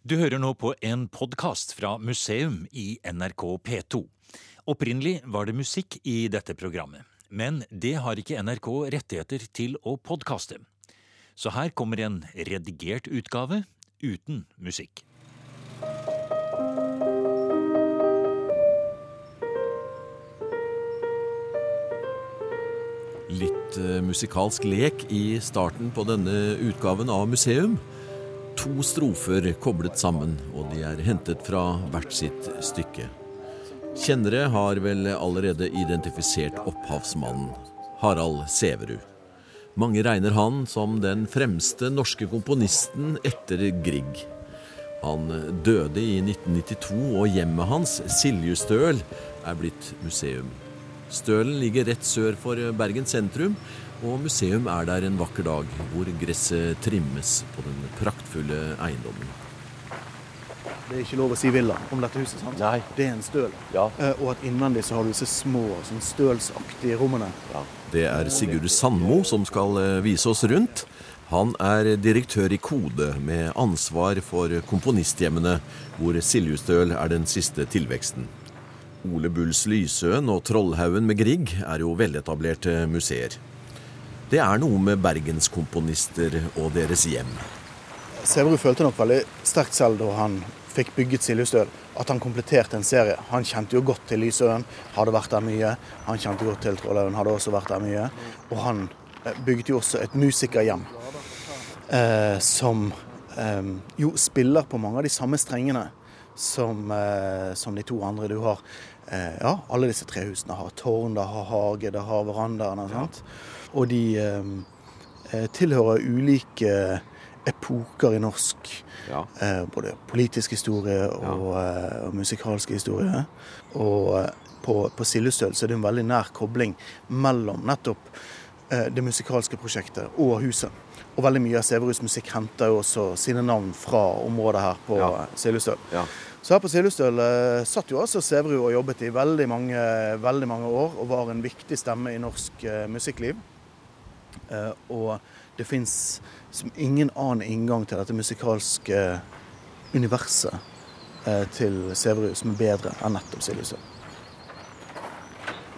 Du hører nå på en podkast fra museum i NRK P2. Opprinnelig var det musikk i dette programmet, men det har ikke NRK rettigheter til å podkaste. Så her kommer en redigert utgave uten musikk. Litt eh, musikalsk lek i starten på denne utgaven av museum. To strofer koblet sammen, og de er hentet fra hvert sitt stykke. Kjennere har vel allerede identifisert opphavsmannen, Harald Sæverud. Mange regner han som den fremste norske komponisten etter Grieg. Han døde i 1992, og hjemmet hans, Siljustøl, er blitt museum. Stølen ligger rett sør for Bergen sentrum, og museum er der en vakker dag, hvor gresset trimmes på den praktfulle eiendommen. Det er ikke lov å si villa om dette huset. sant? Nei. Det er en støl. Ja. Eh, og at innvendig så har du disse små, sånn stølsaktige rommene. Det er Sigurd Sandmo som skal eh, vise oss rundt. Han er direktør i Kode, med ansvar for komponisthjemmene, hvor Siljustøl er den siste tilveksten. Ole Bulls Lysøen og Trollhaugen med Grieg er jo veletablerte museer. Det er noe med bergenskomponister og deres hjem. Sæverud følte nok veldig sterkt selv da han fikk bygget Siljustøl, at han kompletterte en serie. Han kjente jo godt til Lysøen, hadde vært der mye. Han kjente godt til Trollhaugen, hadde også vært der mye. Og han eh, bygget jo også et musikerhjem eh, som eh, jo spiller på mange av de samme strengene som, eh, som de to andre du har. Eh, ja, alle disse tre husene har tårn, det har hage, det har verandaene. sant? Og de eh, eh, tilhører ulike epoker i norsk Ja. eh, både politisk historie og, ja. og musikalsk historie. Og eh, på, på Sildestøl så er det en veldig nær kobling mellom nettopp eh, det musikalske prosjektet og huset. Og veldig mye av Sæveruds musikk henter jo også sine navn fra området her på Ja. Sildestøl. Ja. Så her på Sildestøl eh, satt jo altså Sæverud og jobbet i veldig mange, veldig mange år og var en viktig stemme i norsk eh, musikkliv. Eh, og det fins som ingen annen inngang til dette musikalske universet eh, til Sæverud som er bedre enn nettopp Siljusøy.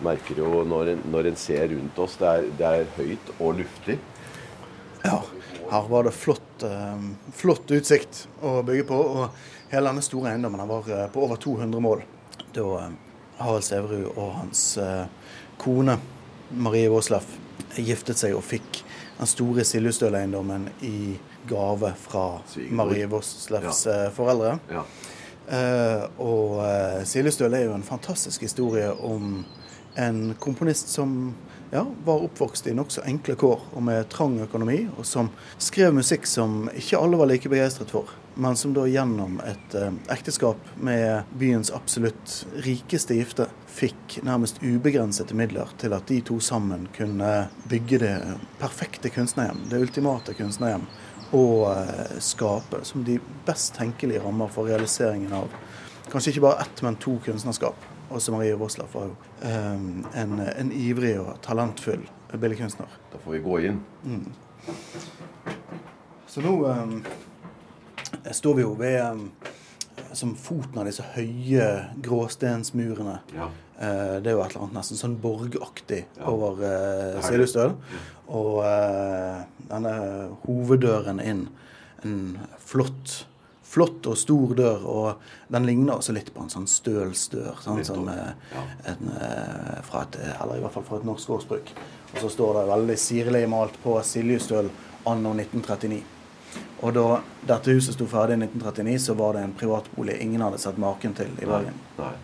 merker jo når en, når en ser rundt oss, det er, det er høyt og luftig. Ja, her var det flott, eh, flott utsikt å bygge på. Og hele denne store eiendommen var på over 200 mål. Da Harald Sæverud og hans kone Marie Vårslef giftet seg og fikk den store Siljustøl-eiendommen i gave fra. Marie Voslefs ja. foreldre. Ja. Uh, og uh, Siljestøl er jo en fantastisk historie om en komponist som ja, var oppvokst i nokså enkle kår og med trang økonomi, og som skrev musikk som ikke alle var like begeistret for, men som da gjennom et eh, ekteskap med byens absolutt rikeste gifte fikk nærmest ubegrensede midler til at de to sammen kunne bygge det perfekte kunstnerhjem, det ultimate kunstnerhjem, og eh, skape som de best tenkelige rammer for realiseringen av kanskje ikke bare ett, men to kunstnerskap. Også Marie Woslaff var jo eh, en, en ivrig og talentfull billedkunstner. Da får vi gå inn. Så nå står vi jo ved eh, som foten av disse høye gråstensmurene. Ja. Eh, det er jo et eller annet nesten sånn borgaktig Ja. over eh, Det Ja. Og eh, denne hoveddøren inn, en flott Flott og stor dør, og den ligner også litt på en sånn stølsdør. Sånn, som, eh, en, eh, fra et, eller i hvert fall fra et norsk gårdsbruk. Og så står det veldig sirlig malt på Siljustøl anno 1939. Og da dette huset sto ferdig i 1939, så var det en privatbolig ingen hadde sett maken til i Bergen. Nei.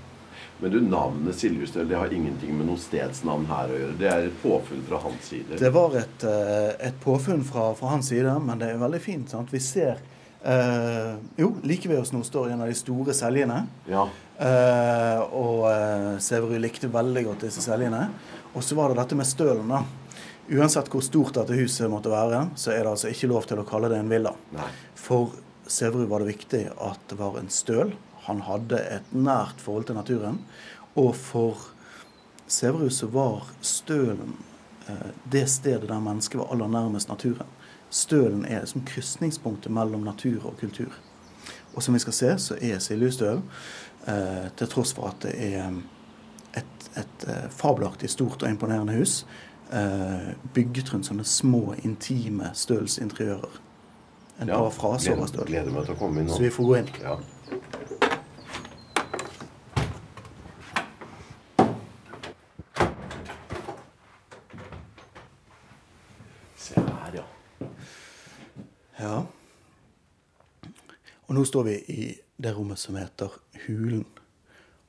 Men du, navnet Siljustøl det har ingenting med noe stedsnavn her å gjøre. Det er et påfunn fra hans side. Det var et, eh, et påfunn fra, fra hans side, men det er veldig fint. Sant? Vi ser eh, Jo, like ved oss nå står en av de store seljene. Ja. Eh, og Severud Sæverud likte veldig godt disse seljene. Og så var det dette med stølen, da. Uansett hvor stort dette huset måtte være, så er det altså ikke lov til å kalle det en villa. Nei. For Sæverud var det viktig at det var en støl. Han hadde et nært forhold til naturen. Og for Sæverud så var stølen eh, det stedet der mennesket var aller nærmest naturen. Stølen er liksom krysningspunktet mellom natur og kultur. Og som vi skal se, så er Siljestøl, eh, til tross for at det er et, et eh, fabelaktig stort og imponerende hus, eh, bygget rundt sånne små, intime stølsinteriører. En par fraser over støl. Gleder meg til å komme inn nå. Så vi får gå inn. Ja. Se her, ja. Ja. Og nå står vi i det rommet som heter Hulen.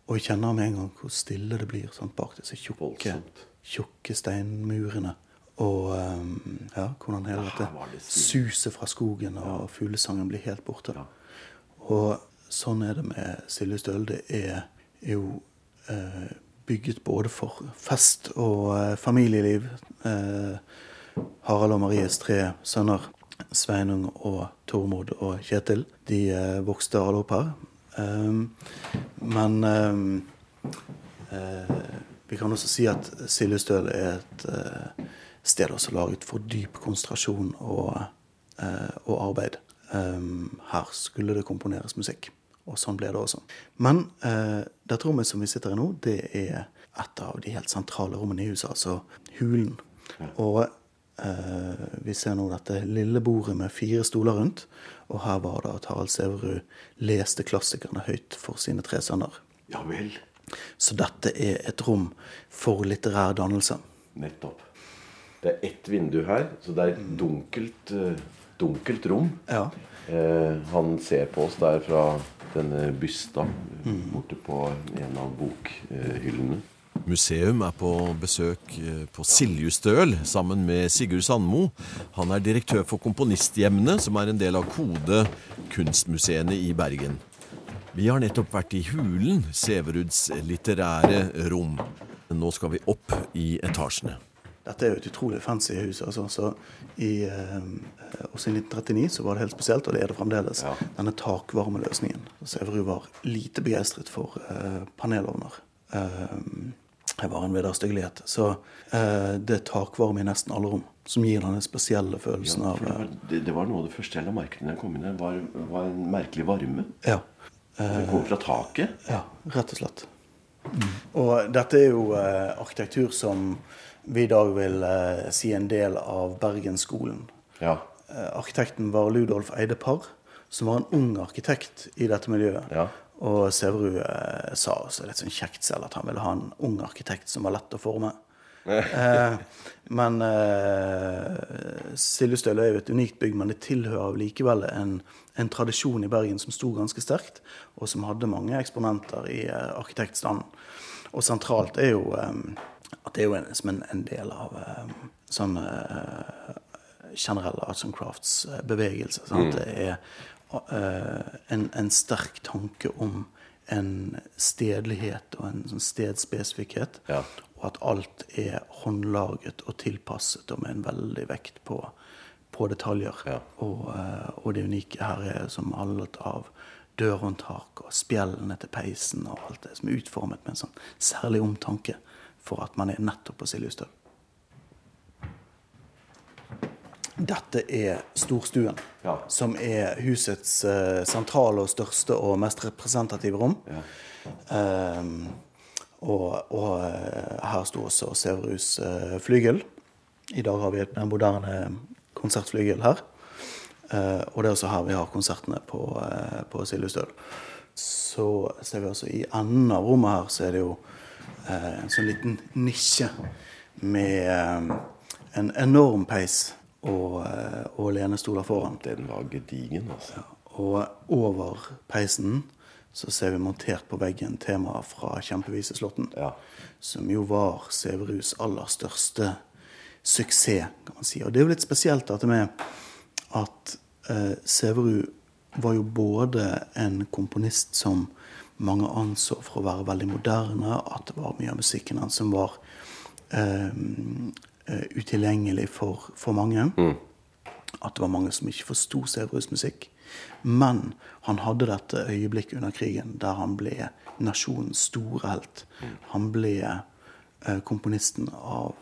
Og jeg kjenner med en gang hvor stille det blir sånn, bak disse tjukke, tjukke steinmurene. Og um, ja, hvordan hele dette det suset fra skogen og fuglesangen blir helt borte. Ja. Og sånn er det med Silje Støl. Det er jo eh, bygget både for fest og eh, familieliv. Eh, Harald og Maries tre sønner, Sveinung og Tormod og Kjetil, de eh, vokste alle opp her. Um, men um, eh, vi kan også si at Siljestøl er et eh, sted også laget for dyp konsentrasjon og, eh, og arbeid. Um, her skulle det komponeres musikk, og sånn ble det også. Men eh, dette rommet som vi sitter i nå, det er et av de helt sentrale rommene i huset, altså hulen. Og vi ser nå dette lille bordet med fire stoler rundt, og her var det at Harald Sæverud leste klassikerne høyt for sine tre sønner. Ja vel. Så dette er et rom for litterær dannelse. Nettopp. Det er ett vindu her, så det er et dunkelt, eh, dunkelt rom. Ja. Eh, han ser på oss der fra denne bysta borte på en av bokhyllene. Museum er på besøk eh, på Siljustøl sammen med Sigurd Sandmo. Han er direktør for Komponisthjemmene, som er en del av Kode kunstmuseene i Bergen. Vi har nettopp vært i Hulen, Severuds litterære rom. Nå skal vi opp i etasjene. Dette er jo et utrolig fancy hus. Altså. Så i, eh, også i 1939 så var det helt spesielt, og det er det fremdeles. Ja. Denne takvarmeløsningen. Sæverud var lite begeistret for eh, panelovner. Eh, det var en vederstyggelighet. Så eh, det er takvarme i nesten alle rom, som gir denne spesielle følelsen Ja, av det, eh, var, det, det var noe av det første jeg la merke til da jeg kom inn her, var, var en merkelig varme. Ja. Den kom fra taket. Ja, rett og slett. Og dette er jo eh, arkitektur som vi i dag vil eh, si en del av Bergensskolen. Ja. Eh, arkitekten var Ludolf Eidepar, som var en ung arkitekt i dette miljøet. Ja. Og Sæverud eh, sa også litt sånn kjekt selv at han ville ha en ung arkitekt som var lett å forme. eh, men eh, Siljestøl er jo et unikt bygg, men det tilhører likevel en, en tradisjon i Bergen som sto ganske sterkt, og som hadde mange eksponenter i eh, arkitektstanden. Og sentralt er jo eh, at det er jo en, som en, en del av eh, sånn eh, generelle arts and crafts-bevegelse. Mm. Det er en, en sterk tanke om en stedlighet og en sånn stedspesifikkhet. Ja. Og at alt er håndlaget og tilpasset og med en veldig vekt på, på detaljer. Ja. Og, eh, og det unike her er som alt av dørhåndtak og spjellene til peisen og alt det som er utformet med en sånn særlig omtanke for at man er nettopp på Siljustøl. Dette er storstuen, Ja. som er husets uh, sentrale og største og mest representative rom. Ehm, og og uh, her sto også Severus uh, flygel. I dag har vi en moderne konsertflygel her. Og det er også her vi har konsertene på, uh, på Siljestøl. Så ser vi også i enden av rommet her, så er det jo en sånn liten nisje med en enorm peis og, eh, og lenestoler foran. Den var gedigen, altså. Og over peisen så ser vi montert på veggen temaet fra Kjempeviseslåtten. Ja. Som jo var Severus aller største suksess, kan man si. Og det er jo litt spesielt dette med at eh, Severud var jo både en komponist som mange anså for å være veldig moderne, at det var mye av musikken hans som var eh, utilgjengelig for, for mange. At det var mange som ikke forsto Severus musikk. Men han hadde dette øyeblikket under krigen der han ble nasjonens store helt. Han ble eh, komponisten av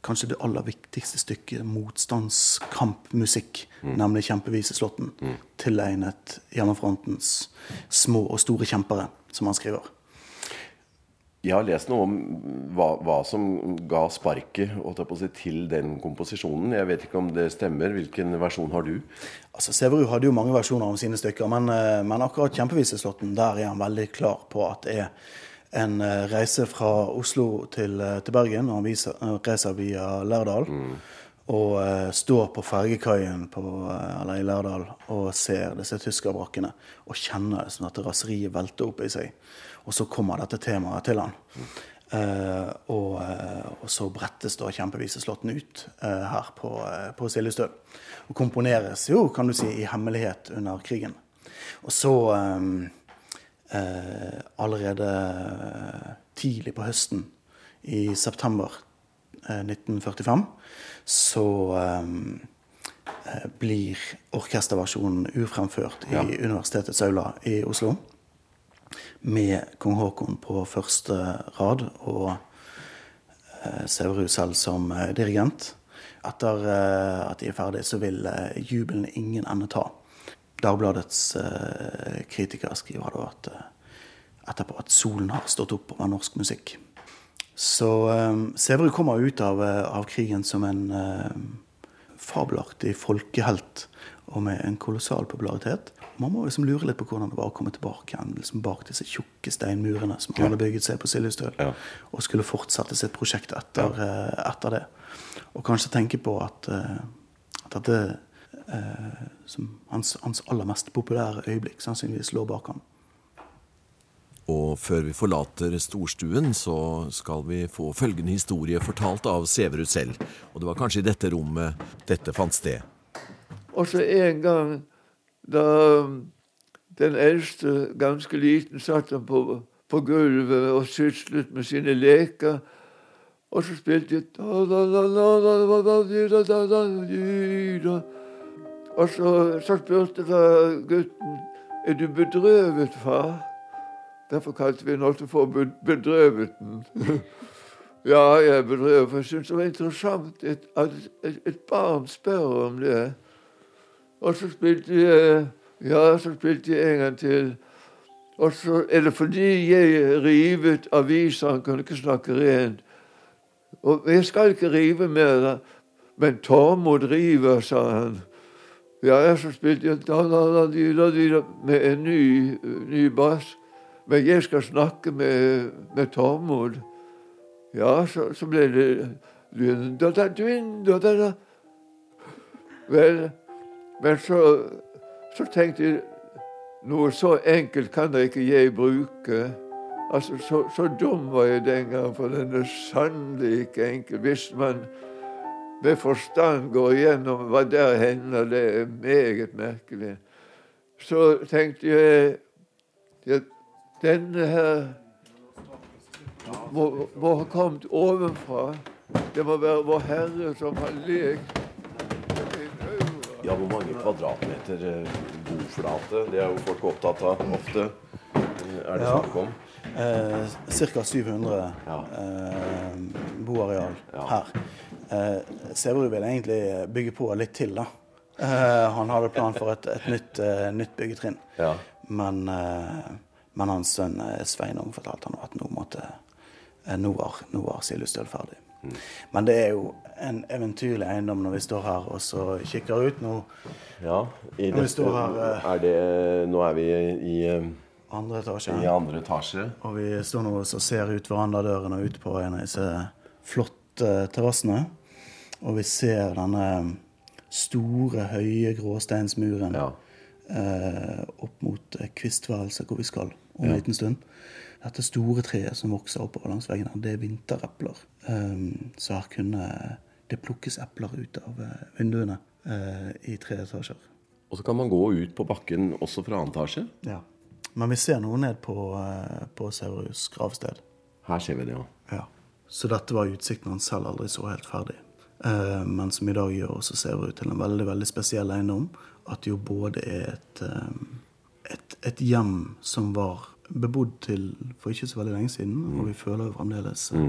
kanskje det aller viktigste stykket motstandskampmusikk, nemlig 'Kjempeviseslåtten', tilegnet hjemmefrontens små og store kjempere, som han skriver. Jeg har lest noe om hva, hva som ga sparket si, til den komposisjonen. Jeg vet ikke om det stemmer. Hvilken versjon har du? Altså, Severud hadde jo mange versjoner om sine stykker, men, eh, men akkurat 'Kjempeviseslåtten' der er han veldig klar på at det er en eh, reise fra Oslo til, eh, til Bergen. og Han viser, reiser via Lærdal. Og uh, står på fergekaien på, i Lærdal og ser disse tyskerbrakkene. Og kjenner det som at raseriet velter opp i seg. Og så kommer dette temaet til han. Eh, og, eh, og så brettes da kjempeviseslåtten ut uh, her på, uh, på Siljestøl. Og komponeres jo, kan du si, i hemmelighet under krigen. Og så eh, allerede tidlig på høsten, i september eh, 1945, så eh, blir orkesterversjonen urfremført Ja. i Universitetets aula i Oslo. Med kong Haakon på første rad og eh, Severud selv som eh, dirigent. Etter eh, at de er ferdige, så vil eh, jubelen ingen ende ta. Dagbladets kritikere kritiker skriver da at etterpå at solen har stått opp over norsk musikk. Så Severud kommer ut av, av krigen som en fabelaktig folkehelt og med en kolossal popularitet. Man må liksom lure litt på hvordan det var å komme tilbake igjen liksom bak disse tjukke steinmurene som han hadde bygget seg på Siljestøl, Ja. og skulle fortsette sitt prosjekt etter, eh, etter det. Og kanskje tenke på at, eh, at dette eh, som hans, hans aller mest populære øyeblikk sannsynligvis lå bak ham. Og før vi forlater storstuen, så skal vi få følgende historie fortalt av Severud selv. Og det var kanskje i dette rommet dette fant sted. Og så en gang da den eldste, ganske liten, satt han på, på gulvet og syslet med sine leker. Og så spilte de Og så, så spurte gutten er du bedrøvet, far. Derfor kalte vi den også for Bedrøveten. ja, jeg er bedrøvet, for jeg syns det var interessant at et, et barn spør om det. Og så spilte jeg Ja, så spilte jeg en gang til. Og så er det fordi jeg rivet aviser, han kunne ikke snakke rent. Og jeg skal ikke rive mer, men Tormod river, sa han. Ja, så spilte jeg da, da, da, da, da, da, da, med en ny, ny bass. Men jeg skal snakke med, med Tormod. Ja, så, så ble det da, da, da, da, da, da. Vel, men så, så tenkte jeg noe så enkelt kan da ikke jeg bruke. Altså, så, så dum var jeg den gangen, for den er sannelig ikke enkel. Hvis man med forstand går igjennom hva der hender, det er meget merkelig. Så tenkte jeg at denne her må, må ha kommet ovenfra. Det må være Vår Herre som har lekt. Ja, hvor mange kvadratmeter eh, boflate? Det er jo folk opptatt av ofte. Eh, Er det Ja. snakk om? Eh, Ca. 700 Ja. eh, boareal Ja. her. Eh, Sæverud vil egentlig bygge på litt til, da. Eh, han hadde plan for et, et nytt, eh, nytt byggetrinn. Ja. Men, eh, men hans sønn eh, Sveinung fortalte han at nå, måtte, eh, nå var, nå var Siljestøl ferdig. Mm. Men det er jo en eventyrlig eiendom når vi står her og så kikker ut. Nå ja. I Når vi dette, står her, eh, er det, nå er vi i, eh, andre etasje. i andre etasje. Og vi står nå og ser ut verandadøren og ut på en av disse flotte terrassene. Og vi ser denne store, høye gråsteinsmuren Ja. eh, opp mot kvistværelset hvor vi skal om en liten stund. Dette store treet som vokser oppover langs veggen, her, det er vinterepler. Um, så her kunne det plukkes epler ut av eh, vinduene eh, i tre etasjer. Og så kan man gå ut på bakken også fra annen etasje. Ja. Men vi ser noe ned på, eh, på Severuds gravsted. Her ser vi det, ja. Ja. Så dette var utsikten han selv aldri så helt ferdig. Eh, men som i dag gjør også Severud til en veldig veldig spesiell eiendom. At det jo både er et, eh, et, et hjem som var bebodd til for ikke så veldig lenge siden, og vi føler jo fremdeles mm.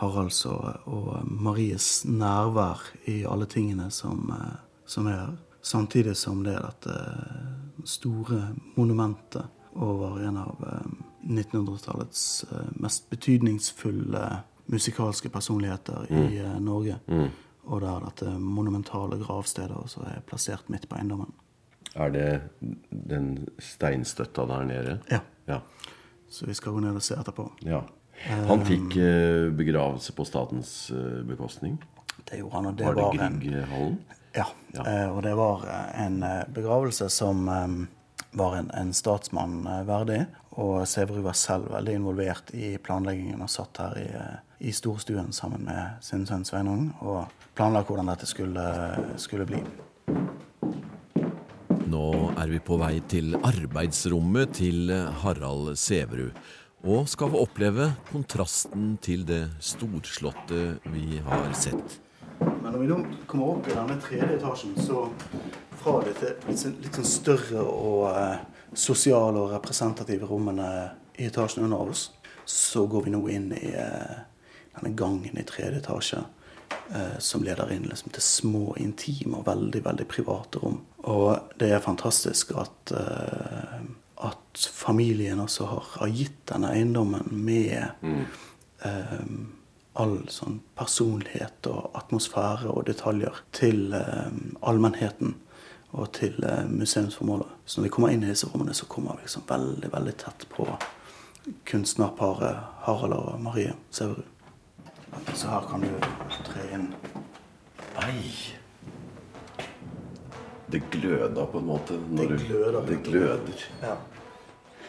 Haralds og, og Maries nærvær i alle tingene som, eh, som er her. Samtidig som det er dette store monumentet over en av 1900-tallets mest betydningsfulle musikalske personligheter i mm. Norge. Mm. Og der dette monumentale gravstedet også er plassert midt på eiendommen. Er det den steinstøtta der nede? Ja. ja. Så vi skal gå ned og se etterpå. Ja. Han fikk uh, begravelse på statens uh, bekostning? Det gjorde han. og det var det Grieghallen? Ja. ja. Og det var en begravelse som var en, en statsmann verdig. Og Sæverud var selv veldig involvert i planleggingen og satt her i, i storstuen sammen med sin sønn Sveinung og planla hvordan dette skulle, skulle bli. Nå er vi på vei til arbeidsrommet til Harald Sæverud. Og skal få oppleve kontrasten til det storslåtte vi har sett. Men når vi nå kommer opp i denne tredje etasjen, så fra dette sånn, litt sånn større og eh, sosiale og representative rommene i etasjen under oss, så går vi nå inn i eh, denne gangen i tredje etasje. Eh, som leder inn liksom, til små, intime og veldig veldig private rom. Og det er fantastisk at, uh, at familien også har, har, gitt denne eiendommen med mm. uh, all sånn personlighet og atmosfære og detaljer til uh, allmennheten og til museumsformålet. Så når vi kommer inn i disse rommene, så kommer vi liksom veldig, veldig tett på kunstnerparet Harald og Marie Sæverud. Så her kan du tre inn. Ei. Det gløder på en måte. det gløder. det gløder. Ja.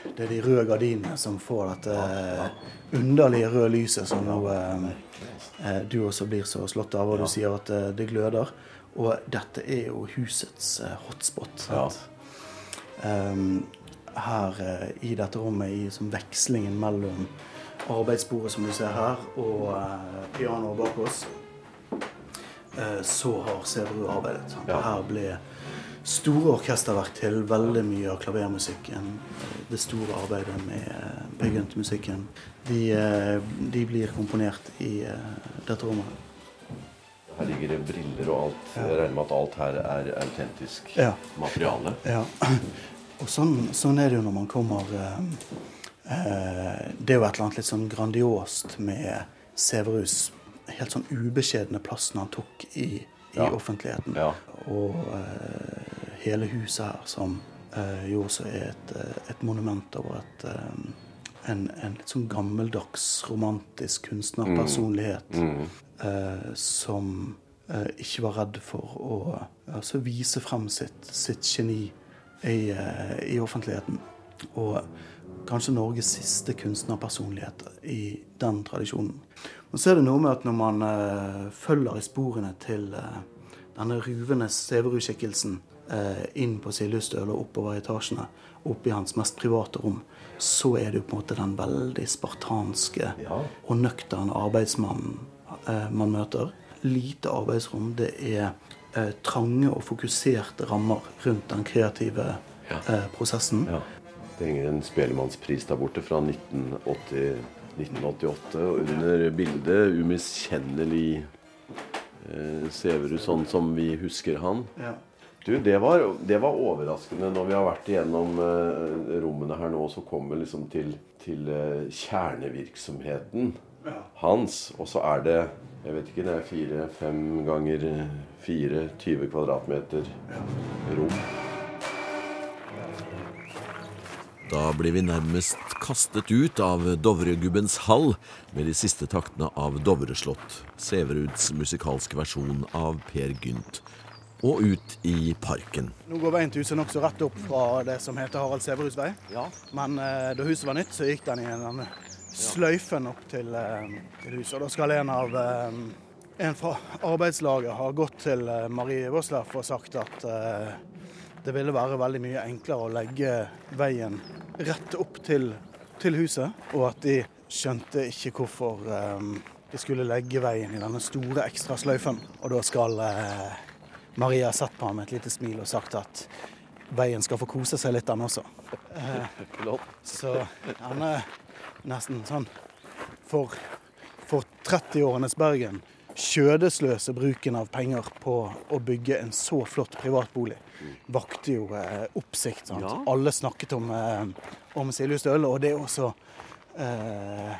Det er de røde gardinene som får dette ja. underlige røde lyset som nå eh, eh, du også blir så slått av, og du sier at eh, det gløder. Og dette er jo husets eh, hotspot. Ja. Um, her eh, i dette rommet, i som vekslingen mellom arbeidsbordet som du ser her, og uh, pianoet bak oss, uh, så har Sæverud arbeidet. Ja. Her ble store orkesterverk til veldig mye av klavermusikken. Det store arbeidet med byggenmusikken. De, uh, de blir komponert i dette rommet. Her ligger det briller og alt. Ja. Jeg regner med at alt her er autentisk ja. materiale. Ja. Og sånn, sånn, er det jo når man kommer Eh, det er jo et eller annet litt sånn grandiost med Sæveruds helt sånn ubeskjedne plassen han tok i, i ja. offentligheten. Ja. Og uh, hele huset her, som uh, jo også er et, et monument over et, um, en, en, litt sånn gammeldags, romantisk kunstnerpersonlighet mm. Mm. Uh, som ikke var redd for å altså, vise frem sitt, sitt geni i, i offentligheten. Og kanskje Norges siste kunstnerpersonlighet i den tradisjonen. Men så er det noe med at når man uh, følger i sporene til uh, denne ruvende Sæverud-skikkelsen uh, inn på Siljestøl og oppover etasjene, opp i hans mest private rom, så er det jo på en måte den veldig spartanske ja. og nøkterne arbeidsmannen man møter. Lite arbeidsrom. Det er trange og fokuserte rammer rundt den kreative ja. prosessen. Ja. Det henger en Spelemannspris der borte fra 1980, 1988. Og under bildet 'Umiskjennelig' eh, Sæverud sånn som vi husker han. Ja. Du, det var, det var, overraskende når vi har vært igjennom eh, rommene her nå, så kommer liksom til, til eh, kjernevirksomheten ja. hans. Og så er det jeg vet ikke, det er fire-fem ganger fire 20 kvadratmeter rom. Da blir vi nærmest kastet ut av Dovregubbens hall med de siste taktene av Dovreslott, Sæveruds musikalske versjon av Per Gynt, og ut i parken. Nå går veien til huset nokså rett opp fra det som heter Harald Sæveruds vei. Ja. Men eh, da huset var nytt, så gikk den i denne sløyfen opp til, eh, til, huset. Og da skal en av eh, en fra arbeidslaget ha gått til eh, Marie Våsleff og sagt at eh, det ville være veldig mye enklere å legge veien rett opp til, til huset, og at de skjønte ikke hvorfor um, de skulle legge veien i denne store ekstra sløyfen. Og da skal uh, Maria sett på ham med et lite smil og sagt at veien skal få kose seg litt, den også. Uh, så han er nesten sånn for, for 30-årenes Bergen skjødesløse bruken av penger på å bygge en så flott privatbolig vakte jo eh, oppsikt. Ja. Alle snakket om, eh, om Silje Støle, og det er også eh,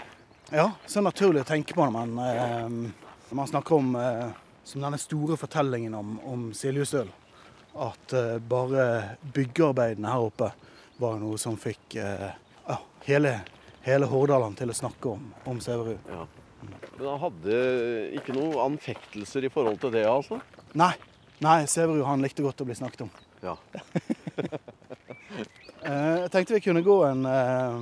ja, så naturlig å tenke på når man, eh, man snakker om eh, som denne store fortellingen om, om Siljustøl. At eh, bare byggearbeidene her oppe var noe som fikk ja, hele, hele Hordaland til å snakke om, om Sæverud. Ja. Men han hadde ikke noen anfektelser i forhold til det, altså? Nei, nei Sæverud han likte godt å bli snakket om. Ja. Eh, jeg tenkte vi kunne gå en eh,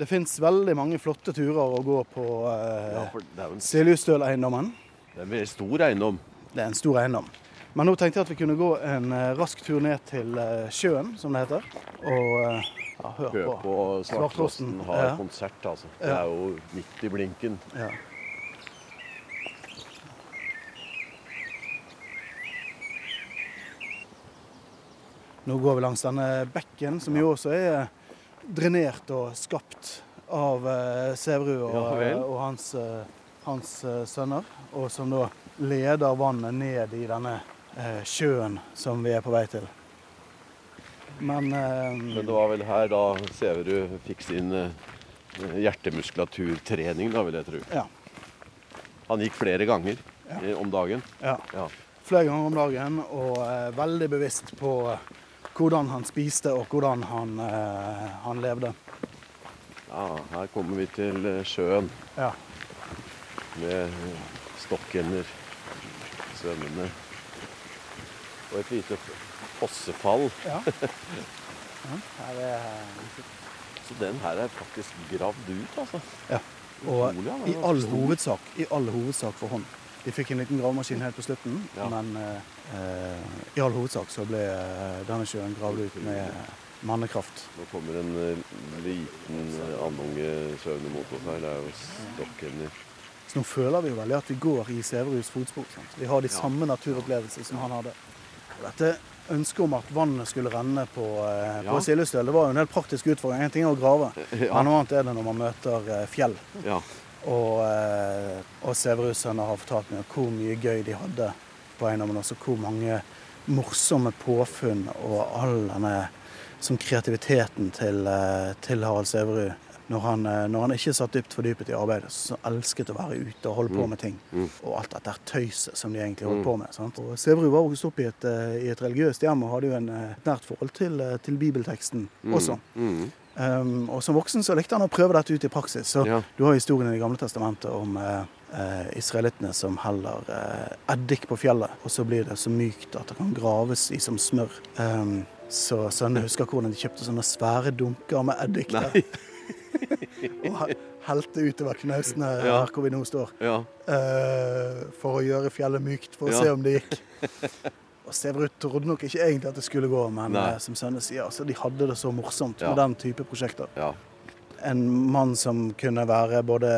Det fins veldig mange flotte turer å gå på eh, ja en, Siljustøl-eiendommen. det er en stor eiendom. Det er en stor eiendom. Men nå tenkte jeg at vi kunne gå en rask tur ned til sjøen, som det heter. Og ja, hør Hør på. på Svarttrosten har Ja. konsert, altså. Det er jo midt i blinken. Ja. Nå går vi langs denne bekken, som jo også er drenert og skapt av eh, Sæverud og, Ja og hans, eh, hans eh, sønner. Og som da leder vannet ned i denne eh, sjøen som vi er på vei til. Men, eh, Men det var vel her da Sæverud fikk sin eh, hjertemuskulaturtrening, da, vil jeg tro. Ja. Han gikk flere ganger Ja. eh, om dagen. ja. Ja. flere ganger om dagen og eh, veldig bevisst på eh, hvordan han spiste og hvordan han, eh, han levde. ja, her kommer vi til eh, sjøen Ja. med stokkender svømmende. Og et lite fossefall. ja. Ja, er, Så den her er faktisk gravd ut, altså. ja. Og i all hovedsak, i all hovedsak for hånd. De fikk en liten gravemaskin helt på slutten, Ja. men eh, i all hovedsak så ble eh, denne sjøen gravd ut med mannekraft. Nå kommer en eh, liten eh, andunge svømmende mot oss her. Det er jo stokkender. Så nå føler vi jo veldig at vi går i Sæveruds fotspor. Sant? Vi har de samme naturopplevelser som han hadde. Dette ønsket om at vannet skulle renne på, eh, på Ja. Sildestøl, det var jo en helt praktisk utfordring. En ting er å grave, Ja. men noe annet er det når man møter eh, fjell. Ja. Og, eh, og Sæveruds sønner har fortalt meg hvor mye gøy de hadde på eiendommen. Også hvor mange morsomme påfunn og all denne som kreativiteten til, eh, til Harald Sæverud. Når han, eh, når han ikke satt dypt fordypet i arbeidet, så elsket å være ute og holde på med ting. Mm. Og alt dette tøyset som de egentlig holdt Mm. på med. Sant? Og Sæverud var vokst opp i et, eh, i et religiøst hjem og hadde jo en et nært forhold til, til bibelteksten også. Mm. Um, og som voksen så likte han å prøve dette ut i praksis. Så Ja. du har historien i Det gamle testamentet om uh, uh, israelittene som heller uh, eddik på fjellet, og så blir det så mykt at det kan graves i som smør. Um, så sønnene husker hvordan de kjøpte sånne svære dunker med eddik der, og helte utover knausene Ja. her hvor vi nå står, Ja. eh, for å gjøre fjellet mykt, for å se om det gikk. Og Severud trodde nok ikke egentlig at det skulle gå, men Nei. eh, som Sønne sier, altså, de hadde det så morsomt Ja. med den type prosjekter ja. en mann som kunne være både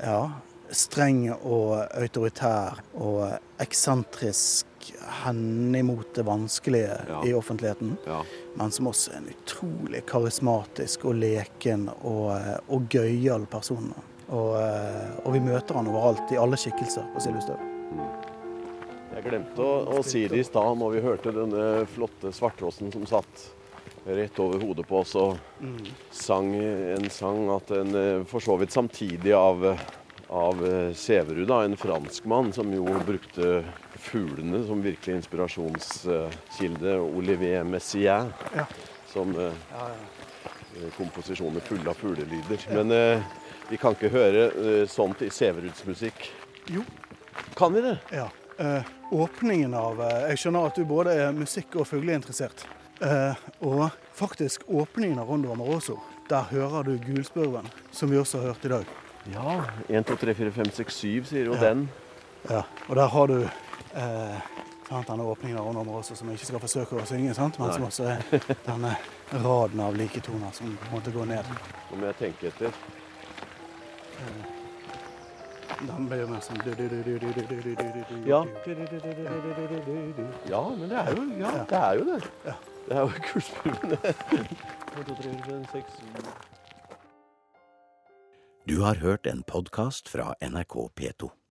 ja, streng og autoritær og eksentrisk henimot det vanskelige Ja. i offentligheten, ja. men som også er en utrolig karismatisk og leken og, og gøyal person. Og, eh, og vi møter han overalt, i alle skikkelser på Siljustøl. Jeg glemte å, å si det i stad når vi hørte denne flotte svarttrossen som satt rett over hodet på oss og sang en sang at en eh, for så vidt samtidig av, av eh, Sæverud, en franskmann som jo brukte fuglene som virkelig inspirasjonskilde, Olivier Messiaen, Ja. som ja, ja. komposisjoner fulle av fuglelyder. Men eh, vi kan ikke høre eh, sånt i Sæveruds musikk. Jo. Kan vi det? Ja. Eh, åpningen av eh, Jeg skjønner at du både er musikk- og fugleinteressert. Eh, og faktisk åpningen av Rondo Amoroso. Der hører du gulspurven, som vi også har hørt i dag. Ja. 1, 2, 3, 4, 5, 6, 7 sier jo Ja. den. Ja, og der har du eh, denne åpningen av Rondo Amoroso, som jeg ikke skal forsøke å synge, sant? men som også er denne raden av like toner som måtte gå ned. Nå må jeg tenke etter. Ja. Men det er jo ja, det. Er jo det. det er jo kullspurvene. Du har hørt en podkast fra NRK P2.